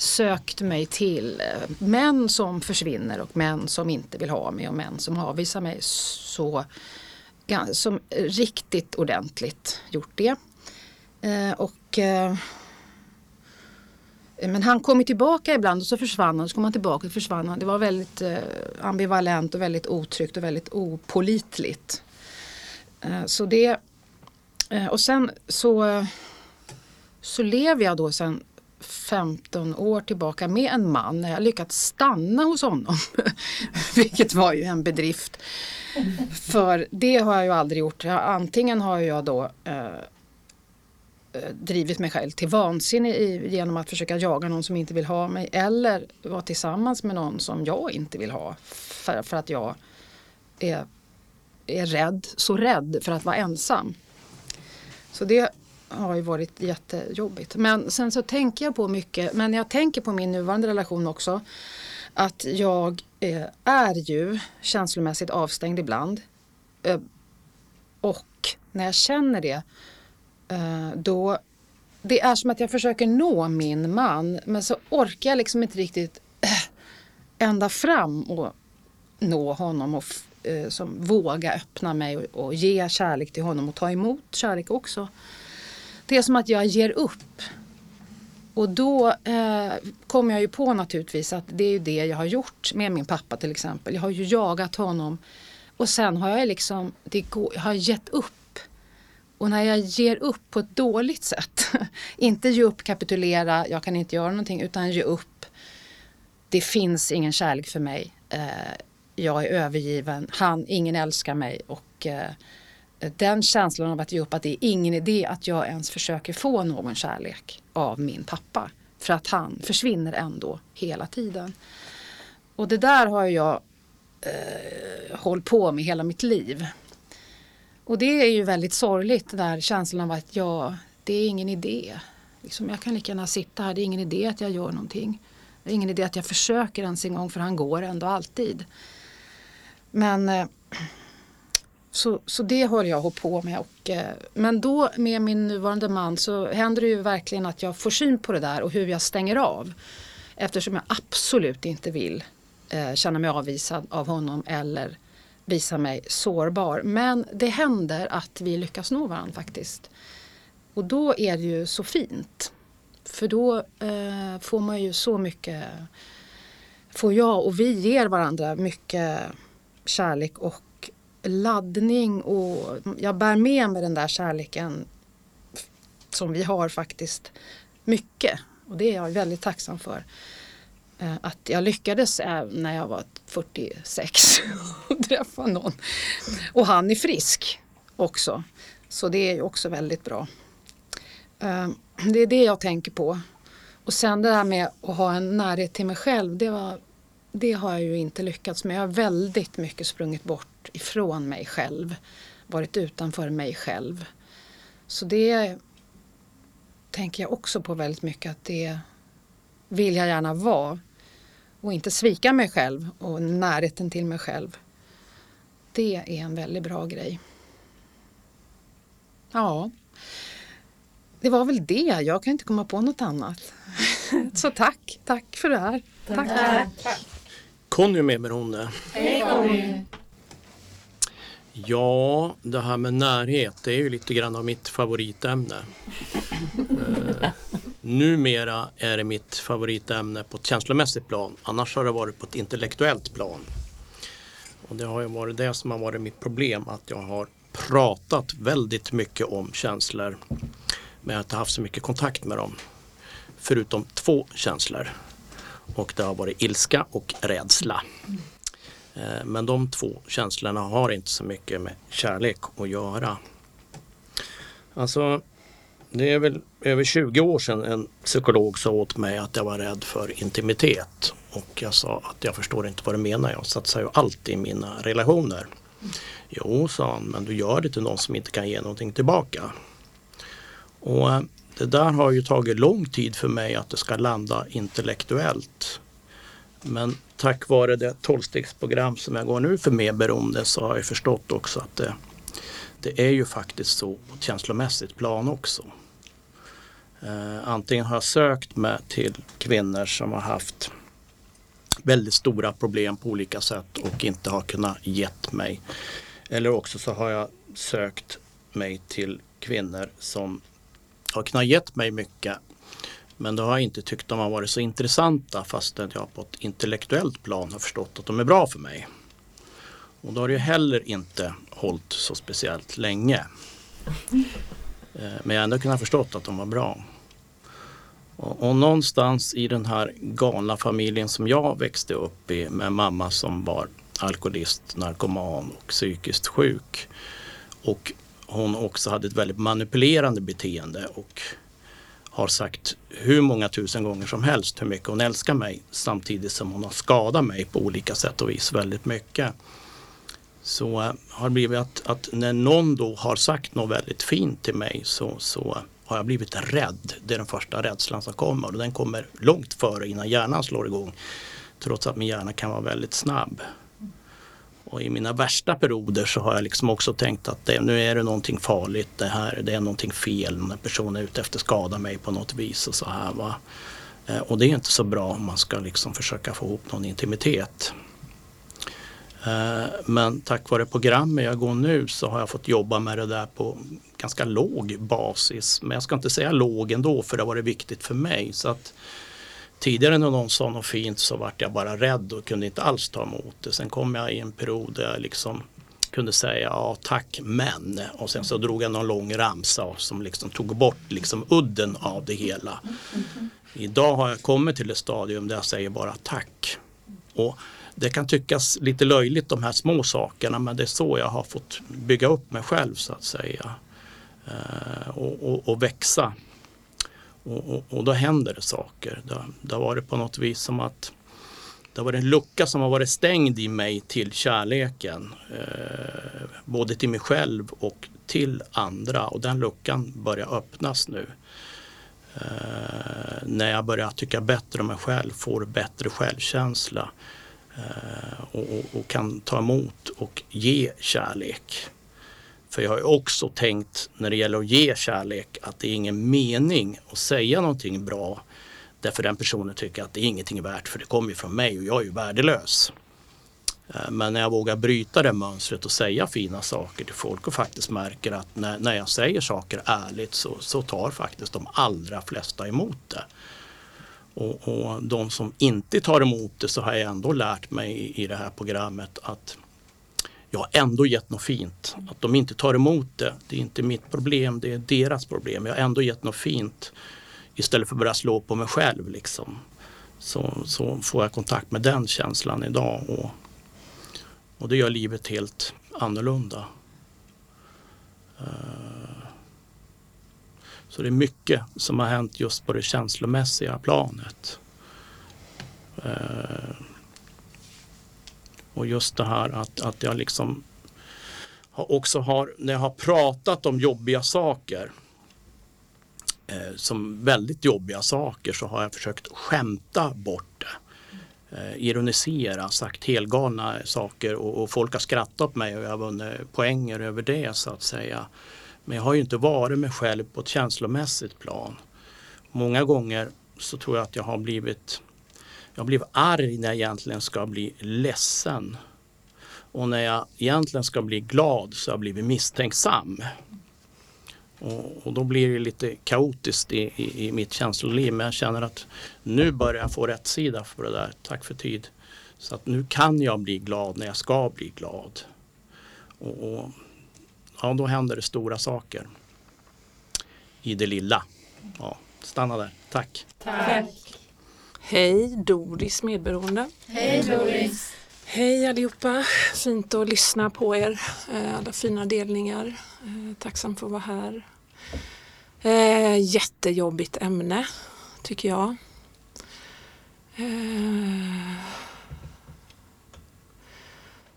sökt mig till eh, män som försvinner och män som inte vill ha mig och män som avvisar mig så som riktigt ordentligt gjort det. Eh, och eh, men han kom tillbaka ibland och så försvann han, så kom han tillbaka och försvann han. Det var väldigt ambivalent och väldigt otryggt och väldigt opolitligt. Så det, och sen så, så lever jag då sen 15 år tillbaka med en man när jag lyckats stanna hos honom. (laughs) Vilket var ju en bedrift. För det har jag ju aldrig gjort. Antingen har jag då eh, Eh, drivit mig själv till vansinne genom att försöka jaga någon som inte vill ha mig eller vara tillsammans med någon som jag inte vill ha för, för att jag är, är rädd, så rädd för att vara ensam. Så det har ju varit jättejobbigt. Men sen så tänker jag på mycket, men jag tänker på min nuvarande relation också, att jag eh, är ju känslomässigt avstängd ibland. Eh, och när jag känner det Eh, då det är som att jag försöker nå min man men så orkar jag liksom inte riktigt eh, ända fram och nå honom och eh, som våga öppna mig och, och, ge kärlek till honom och ta emot kärlek också. Det är som att jag ger upp. Och då eh, kommer jag ju på naturligtvis att det är ju det jag har gjort med min pappa till exempel. Jag har ju jagat honom och sen har jag liksom, det går, jag har gett upp och när jag ger upp på ett dåligt sätt, (laughs) inte ge upp, kapitulera, jag kan inte göra någonting, utan ge upp. Det finns ingen kärlek för mig. Eh, jag är övergiven, han, ingen älskar mig och eh, den känslan av att ge upp att det är ingen idé att jag ens försöker få någon kärlek av min pappa. För att han försvinner ändå hela tiden. Och det där har jag eh, hållit på med hela mitt liv. Och det är ju väldigt sorgligt, den där känslan av att ja, det är ingen idé. Liksom, jag kan lika gärna sitta här, det är ingen idé att jag gör någonting. Det är ingen idé att jag försöker ens en gång för han går ändå alltid. Men eh, så, så det höll jag på med. Och, eh, men då med min nuvarande man så händer det ju verkligen att jag får syn på det där och hur jag stänger av. Eftersom jag absolut inte vill eh, känna mig avvisad av honom eller visa mig sårbar. Men det händer att vi lyckas nå varandra faktiskt. Och då är det ju så fint. För då eh, får man ju så mycket, får jag och vi ger varandra mycket kärlek och laddning och jag bär med mig den där kärleken som vi har faktiskt mycket. Och det är jag väldigt tacksam för. Eh, att jag lyckades när jag var 46 (laughs) och träffa någon. Och han är frisk också. Så det är ju också väldigt bra. Eh, det är det jag tänker på. Och sen det där med att ha en närhet till mig själv. Det, var, det har jag ju inte lyckats med. Jag har väldigt mycket sprungit bort ifrån mig själv. Varit utanför mig själv. Så det tänker jag också på väldigt mycket att det vill jag gärna vara och inte svika mig själv och närheten till mig själv. Det är en väldigt bra grej. Ja, det var väl det. Jag kan inte komma på något annat. (laughs) Så tack, tack för det här. Tack. tack. Conny medberoende. Hej Conny. Ja, det här med närhet det är ju lite grann av mitt favoritämne. uh, numera är det mitt favoritämne på ett känslomässigt plan. Annars har det varit på ett intellektuellt plan. Och det har ju varit det som har varit mitt problem. Att jag har pratat väldigt mycket om känslor. Men jag har inte haft så mycket kontakt med dem. Förutom två känslor. Och det har varit ilska och rädsla. Eh, men de två känslorna har inte så mycket med kärlek att göra. Alltså, det är väl över 20 år sedan en psykolog sa åt mig att jag var rädd för intimitet. Och jag sa att jag förstår inte vad du menar. Jag satsar ju alltid i mina relationer. Jo, sa han, men du gör det till någon som inte kan ge någonting tillbaka. Och eh, det där har ju tagit lång tid för mig att det ska landa intellektuellt. Men tack vare det tolvstegsprogram som jag går nu för medberoende så har jag förstått också att det, det är ju faktiskt så på ett känslomässigt plan också. Eh, antingen har jag sökt mig till kvinnor som har haft väldigt stora problem på olika sätt och inte har kunnat gett mig. Eller också så har jag sökt mig till kvinnor som har kunnat gett mig mycket men då har jag inte tyckt de har varit så intressanta fastän jag på ett intellektuellt plan har förstått att de är bra för mig. Och då har det ju heller inte hållit så speciellt länge. Eh, men jag har ändå kunnat förstått att de var bra. Och, och, någonstans i den här galna familjen som jag växte upp i med mamma som var alkoholist, narkoman och psykiskt sjuk. Och hon också hade ett väldigt manipulerande beteende och har sagt hur många tusen gånger som helst hur mycket hon älskar mig samtidigt som hon har skadat mig på olika sätt och vis väldigt mycket. Så eh, har det blivit att, att, när någon då har sagt något väldigt fint till mig så, så har jag blivit rädd. Det är den första rädslan som kommer och den kommer långt före innan hjärnan slår igång. Trots att min hjärna kan vara väldigt snabb. Och i mina värsta perioder så har jag liksom också tänkt att det, nu är det någonting farligt, det här det är någonting fel, när personen är ute efter att skada mig på något vis och så här. Va? Eh, och det är inte så bra om man ska liksom försöka få ihop någon intimitet. Eh, men tack vare programmet jag går nu så har jag fått jobba med det där på ganska låg basis. Men jag ska inte säga låg ändå för det har varit viktigt för mig. Så att Tidigare när någon sa något fint så vart jag bara rädd och kunde inte alls ta emot det. Sen kom jag i en period där jag liksom kunde säga ja tack men och sen så drog jag någon lång ramsa som liksom tog bort liksom udden av det hela. Idag har jag kommit till ett stadium där jag säger bara tack. Och det kan tyckas lite löjligt de här små sakerna men det är så jag har fått bygga upp mig själv så att säga. Eh, och, och, och växa. Och, och, och, då händer det saker. Det, det har varit på något vis som att det har varit en lucka som har varit stängd i mig till kärleken. Eh, både till mig själv och till andra och den luckan börjar öppnas nu. Eh, när jag börjar tycka bättre om mig själv, får bättre självkänsla eh, och, och, och, kan ta emot och ge kärlek. För jag har också tänkt när det gäller att ge kärlek att det är ingen mening att säga någonting bra därför den personen tycker att det är ingenting värt för det kommer ju från mig och jag är ju värdelös. Eh, men när jag vågar bryta det mönstret och säga fina saker till folk och faktiskt märker att när, när jag säger saker ärligt så, så tar faktiskt de allra flesta emot det. Och, och de som inte tar emot det så har jag ändå lärt mig i, i det här programmet att jag har ändå gett något fint. Att de inte tar emot det, det är inte mitt problem, det är deras problem. Jag har ändå gett något fint istället för att börja slå på mig själv. Liksom. Så, så får jag kontakt med den känslan idag och, och det gör livet helt annorlunda. Eh, så det är mycket som har hänt just på det känslomässiga planet. Eh, och just det här att, att jag liksom också har, när jag har pratat om jobbiga saker eh, som väldigt jobbiga saker så har jag försökt skämta bort det. Eh, ironisera, sagt helgalna saker och, och, folk har skrattat åt mig och jag har vunnit poänger över det så att säga. Men jag har ju inte varit mig själv på ett känslomässigt plan. Många gånger så tror jag att jag har blivit jag blev arg när jag egentligen ska bli ledsen. Och när jag egentligen ska bli glad så har jag blivit misstänksam. Och, och då blir det lite kaotiskt i, i, i, mitt känsloliv. Men jag känner att nu börjar jag få rätt sida för det där. Tack för tid. Så att nu kan jag bli glad när jag ska bli glad. Och, och ja, då händer det stora saker. I det lilla. Ja, stanna där. Tack. Tack. Hej Doris medberoende. Hej Doris. Hej allihopa. Fint att lyssna på er. Eh, alla fina delningar. Eh, tacksam för att vara här. Eh, jättejobbigt ämne tycker jag.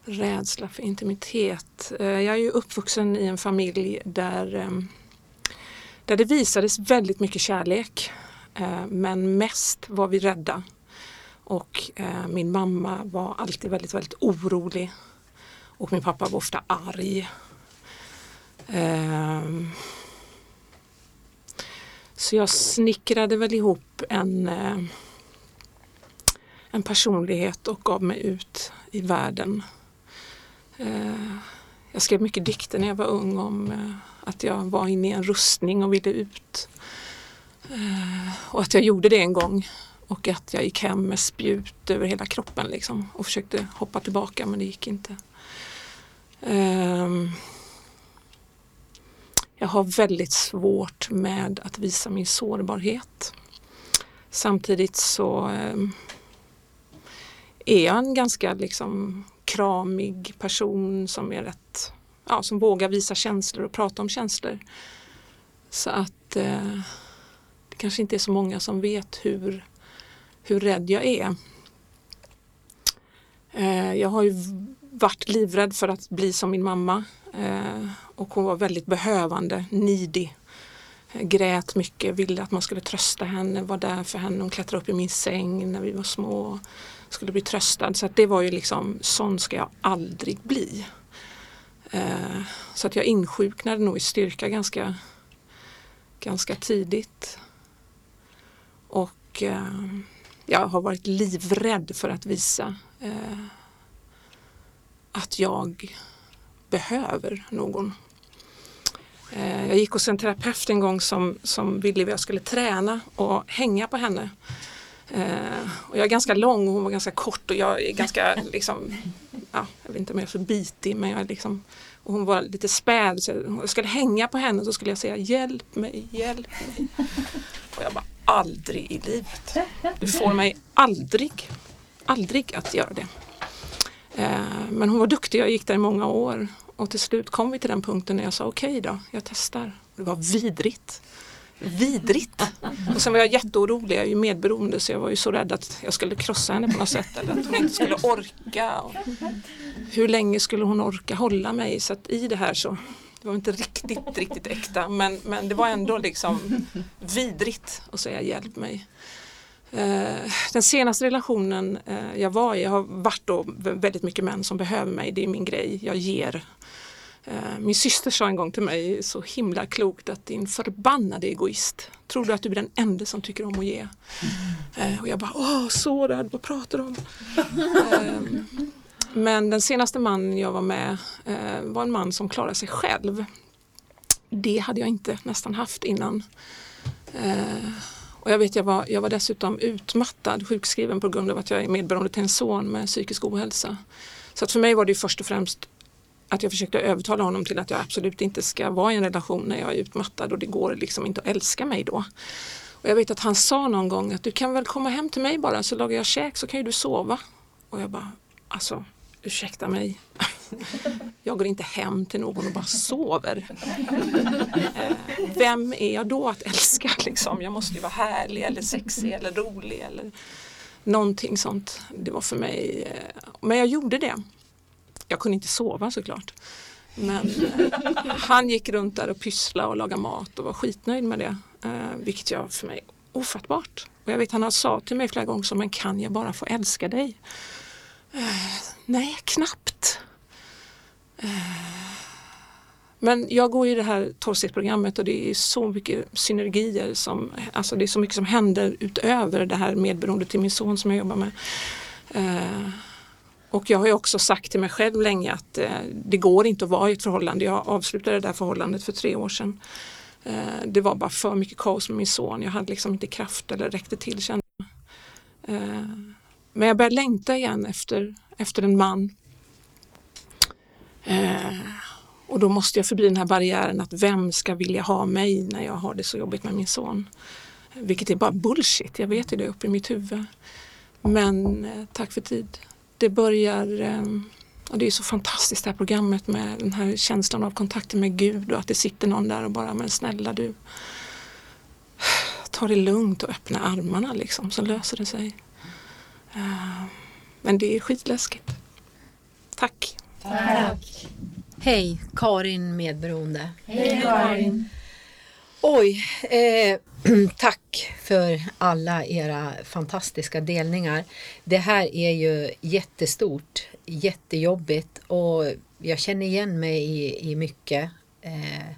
Rädsla för intimitet. Jag är ju uppvuxen i en familj där, där det visades väldigt mycket kärlek Eh, men mest var vi rädda. Och eh, min mamma var alltid väldigt, väldigt orolig. Och min pappa var ofta arg. Ehm, så jag snickrade väl ihop en, eh, en personlighet och gav mig ut i världen. Jag skrev mycket dikter när jag var ung om att jag var inne i en rustning och ville ut. Och att jag gjorde det en gång och att jag gick hem med spjut över hela kroppen liksom och försökte hoppa tillbaka men det gick inte. Um, jag har väldigt svårt med att visa min sårbarhet. Samtidigt så um, är jag en ganska liksom kramig person som är rätt, ja, som vågar visa känslor och prata om känslor. Så att uh, kanske inte är så många som vet hur hur rädd jag är. Eh, jag har ju varit livrädd för att bli som min mamma eh, och hon var väldigt behövande, nidig. Eh, grät mycket, ville att man skulle trösta henne, var där för henne. Hon klättrade upp i min säng när vi var små. Skulle bli tröstad. Så att det var ju liksom, sån ska jag aldrig bli. Eh, så att jag insjuknade nog i styrka ganska, ganska tidigt. Och jag har varit livrädd för att visa eh, att jag behöver någon. Eh, jag gick hos en terapeut en gång som, som ville att jag skulle träna och hänga på henne. Eh, och jag är ganska lång och hon var ganska kort och jag är ganska (laughs) liksom, ja, jag vet inte om jag är för bitig men jag är liksom och hon var lite späd så jag skulle hänga på henne och så skulle jag säga hjälp mig, hjälp mig. Och jag bara aldrig i livet. Du får mig aldrig, aldrig att göra det. Eh, men hon var duktig, jag gick där i många år och till slut kom vi till den punkten när jag sa okej okay då, jag testar. Det var vidrigt. Vidrigt! Och sen var jag jätteorolig, jag är ju medberoende så jag var ju så rädd att jag skulle krossa henne på något sätt eller att hon inte skulle orka. Och hur länge skulle hon orka hålla mig? Så att i det här så det var inte riktigt, riktigt äkta men, men det var ändå liksom vidrigt att säga hjälp mig. Eh, den senaste relationen eh, jag var i, jag har varit då väldigt mycket män som behöver mig, det är min grej, jag ger. Eh, min syster sa en gång till mig så himla klokt att din förbannade egoist, tror du att du är den enda som tycker om att ge? Och jag bara, åh sårad, vad pratar du om? (laughs) Men den senaste mannen jag var med eh, var en man som klarade sig själv. Det hade jag inte nästan haft innan. Eh, och jag vet jag var, jag var dessutom utmattad, sjukskriven på grund av att jag är medberoende till en son med psykisk ohälsa. Så att för mig var det först och främst att jag försökte övertala honom till att jag absolut inte ska vara i en relation när jag är utmattad och det går liksom inte att älska mig då. Och jag vet att han sa någon gång att du kan väl komma hem till mig bara så lagar jag käk så kan ju du sova. Och jag bara, alltså ursäkta mig, (laughs) jag går inte hem till någon och bara sover. Eh, vem är jag då att älska? Liksom? Jag måste ju vara härlig eller sexig eller rolig eller någonting sånt. Det var för mig, eh, men jag gjorde det. Jag kunde inte sova såklart. Men eh, han gick runt där och pysslade och lagade mat och var skitnöjd med det. Vilket jag för mig ofattbart. Och jag vet han har sa till mig flera gånger så men kan jag bara få älska dig? Nej, knappt. Eh, men jag går i det här tolvstegsprogrammet och det är så mycket synergier som, alltså det är så mycket som händer utöver det här medberoende till min son som jag jobbar med. Eh, och jag har ju också sagt till mig själv länge att eh, det går inte att vara i ett förhållande. Jag avslutade det där förhållandet för tre år sedan. Det var bara för mycket kaos med min son. Jag hade liksom inte kraft eller räckte till kände Men jag började längta igen efter efter en man. Eh, och då måste jag förbi den här barriären att vem ska vilja ha mig när jag har det så jobbigt med min son. Vilket är bara bullshit, jag vet ju det uppe i mitt huvud. Men eh, tack för tid. Det börjar, eh, och det är så fantastiskt det här programmet med den här känslan av kontakten med Gud och att det sitter någon där och bara, men snälla du, ta det lugnt och öppna armarna liksom så löser det sig. Uh, men det är skitläskigt. Tack. Tack. Hej, Karin medberoende. Hej Karin. Oj, eh, (clears throat) tack för alla era fantastiska delningar. Det här är ju jättestort, jättejobbigt och jag känner igen mig i, i mycket. Eh,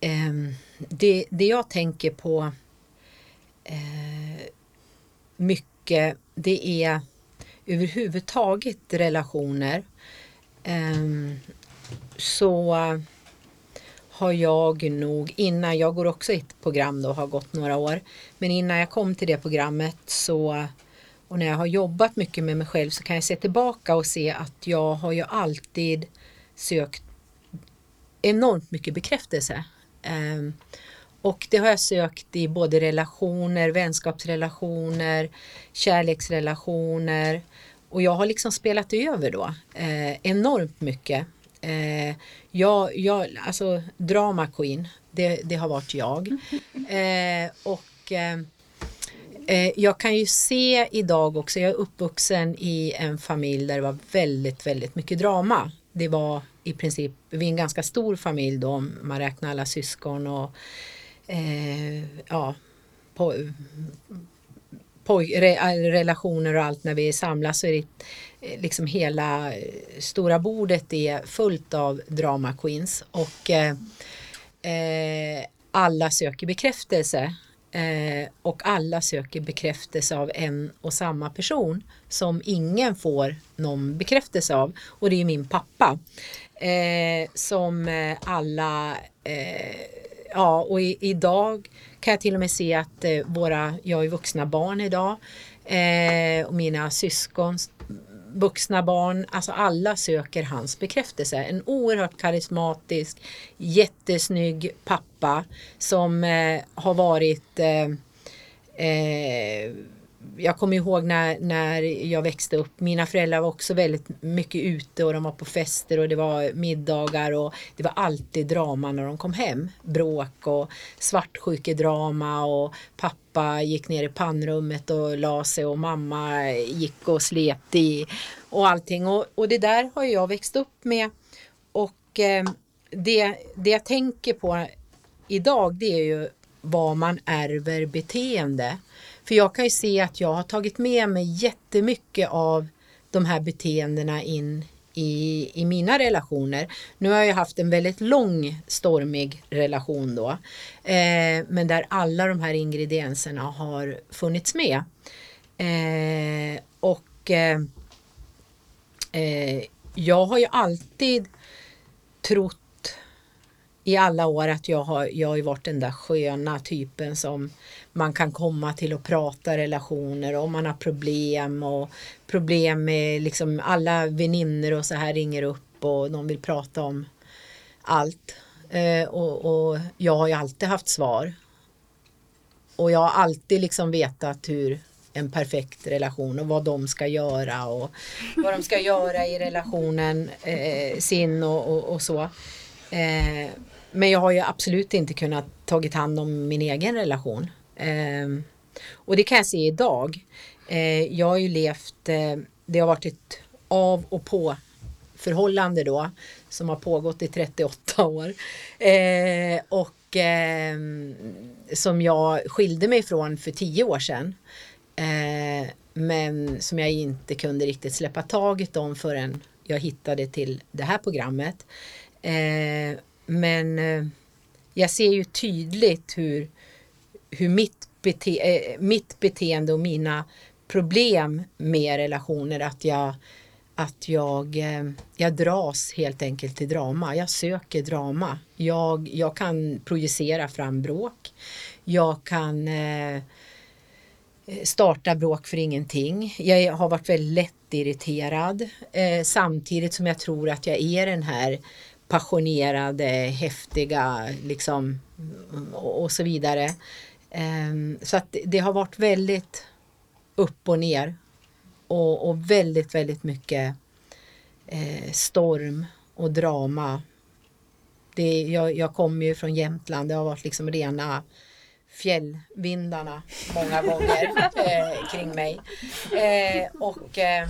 ehm, det, det jag tänker på eh, mycket det är överhuvudtaget relationer. Ehm, så har jag nog, innan, jag går också i ett program då, har gått några år, men innan jag kom till det programmet så och när jag har jobbat mycket med mig själv så kan jag se tillbaka och se att jag har ju alltid sökt enormt mycket bekräftelse. Ehm, och det har jag sökt i både relationer, vänskapsrelationer, kärleksrelationer. Och jag har liksom spelat över då eh, enormt mycket. Eh, jag, jag, alltså drama queen, det, det har varit jag. (laughs) Eh, och eh, eh, jag kan ju se idag också, jag är uppvuxen i en familj där det var väldigt, väldigt mycket drama. Det var i princip, vi är en ganska stor familj då om man räknar alla syskon och eh, ja, på, på, re, relationer och allt när vi samlas så är det eh, liksom hela eh, stora bordet är fullt av drama queens och eh, eh, alla söker bekräftelse eh, och alla söker bekräftelse av en och samma person som ingen får någon bekräftelse av och det är min pappa eh, som eh, alla ja, och i, idag kan jag till och med se att eh, våra, jag är vuxna barn idag eh, och mina syskon vuxna barn, alltså alla söker hans bekräftelse. En oerhört karismatisk, jättesnygg pappa som eh, har varit eh, eh jag kommer ihåg när, när jag växte upp. Mina föräldrar var också väldigt mycket ute och de var på fester och det var middagar och det var alltid drama när de kom hem. Bråk och svartsjukedrama och pappa gick ner i pannrummet och la sig och mamma gick och slet i och allting. Och, och det där har jag växt upp med. Och eh, det, det jag tänker på idag det är ju vad man ärver beteende. För jag kan ju se att jag har tagit med mig jättemycket av de här beteendena in i, i mina relationer. Nu har jag haft en väldigt lång stormig relation då. Eh, men där alla de här ingredienserna har funnits med. Eh, och eh, eh jag har ju alltid trott i alla år att jag har, jag har varit den där sköna typen som man kan komma till och prata relationer om man har problem och problem med liksom alla väninnor och så här ringer upp och de vill prata om allt. Eh, och, och, jag har ju alltid haft svar. Och jag har alltid liksom vetat hur en perfekt relation och vad de ska göra och vad de ska göra i relationen eh, sin och, och, och så. Eh, men jag har ju absolut inte kunnat tagit hand om min egen relation. Eh, och det kan jag se idag. Eh, jag har ju levt, eh, det har varit ett av och på förhållande då som har pågått i 38 år. Eh, och ehm, som jag skilde mig från för 10 år sedan. Eh, men som jag inte kunde riktigt släppa taget om förrän jag hittade till det här programmet. Eh, men eh, jag ser ju tydligt hur, hur mitt, bete eh, mitt beteende och mina problem med relationer att jag att jag, eh, jag dras helt enkelt till drama. Jag söker drama. Jag, jag kan projicera fram bråk. Jag kan eh, starta bråk för ingenting. Jag har varit väldigt lätt irriterad eh, samtidigt som jag tror att jag är den här passionerade, häftiga liksom och så vidare. Ehm, så att det har varit väldigt upp och ner och, och väldigt, väldigt mycket eh, storm och drama. Det, jag, jag kommer ju från Jämtland, det har varit liksom rena fjällvindarna många gånger (laughs) eh, kring mig. Eh, och eh,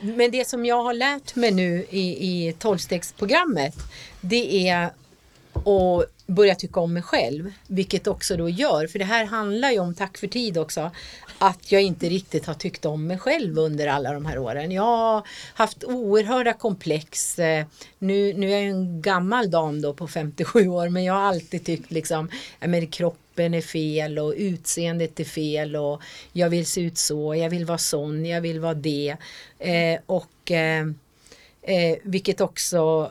men det som jag har lärt mig nu i, i tolvstegsprogrammet det är att börja tycka om mig själv. Vilket också då gör, för det här handlar ju om, tack för tid också, att jag inte riktigt har tyckt om mig själv under alla de här åren. Jag har haft oerhörda komplex. Nu, nu är jag en gammal dam då på 57 år men jag har alltid tyckt liksom, ja, men kroppen är fel och utseendet är fel och jag vill se ut så, jag vill vara sån, jag vill vara det. Eh, och eh, eh, vilket också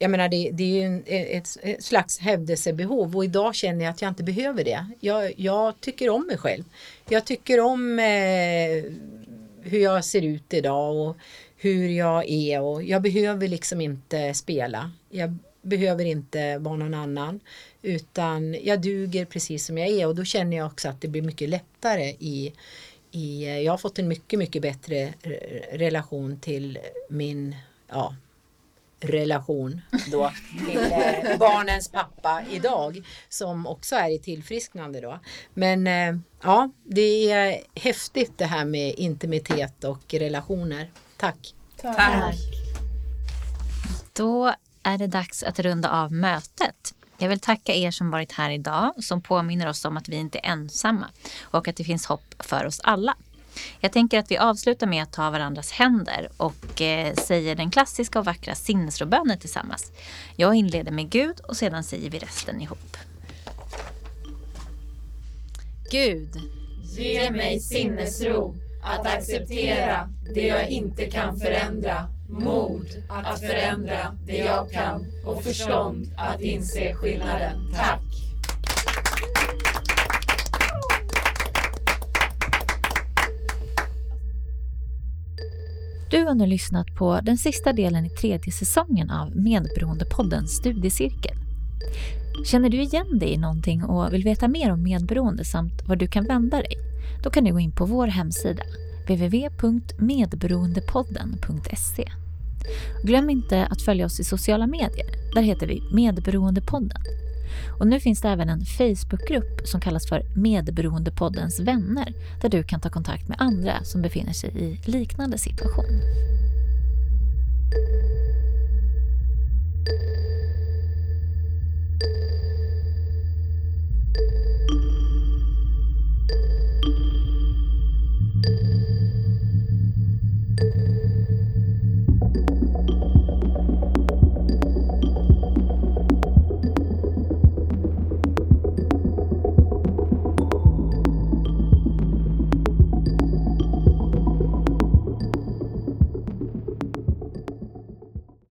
jag menar det, det är ju en, ett, ett, slags hävdelsebehov och idag känner jag att jag inte behöver det. Jag, jag tycker om mig själv. Jag tycker om eh, hur jag ser ut idag och hur jag är och jag behöver liksom inte spela. Jag behöver inte vara någon annan utan jag duger precis som jag är och då känner jag också att det blir mycket lättare i, i jag har fått en mycket mycket bättre relation till min ja, relation (laughs) då till eh, barnens pappa idag som också är i tillfrisknande då. Men eh, ja, det är häftigt det här med intimitet och relationer. Tack! Tack! Då är det dags att runda av mötet. Jag vill tacka er som varit här idag som påminner oss om att vi inte är ensamma och att det finns hopp för oss alla. Jag tänker att vi avslutar med att ta varandras händer och eh, säger den klassiska och vackra sinnesrobönen tillsammans. Jag inleder med Gud och sedan säger vi resten ihop. Gud. Ge mig sinnesro att acceptera det jag inte kan förändra, mod att förändra det jag kan och förstånd att inse skillnaden. Tack! Du har nu lyssnat på den sista delen i tredje säsongen av Medberoendepodden studiecirkel. Känner du igen dig i någonting och vill veta mer om medberoende samt var du kan vända dig? Då kan du gå in på vår hemsida www.medberoendepodden.se. Glöm inte att följa oss i sociala medier. Där heter vi Medberoendepodden. Och nu finns det även en Facebookgrupp som kallas för Medberoendepoddens vänner där du kan ta kontakt med andra som befinner sig i liknande situation.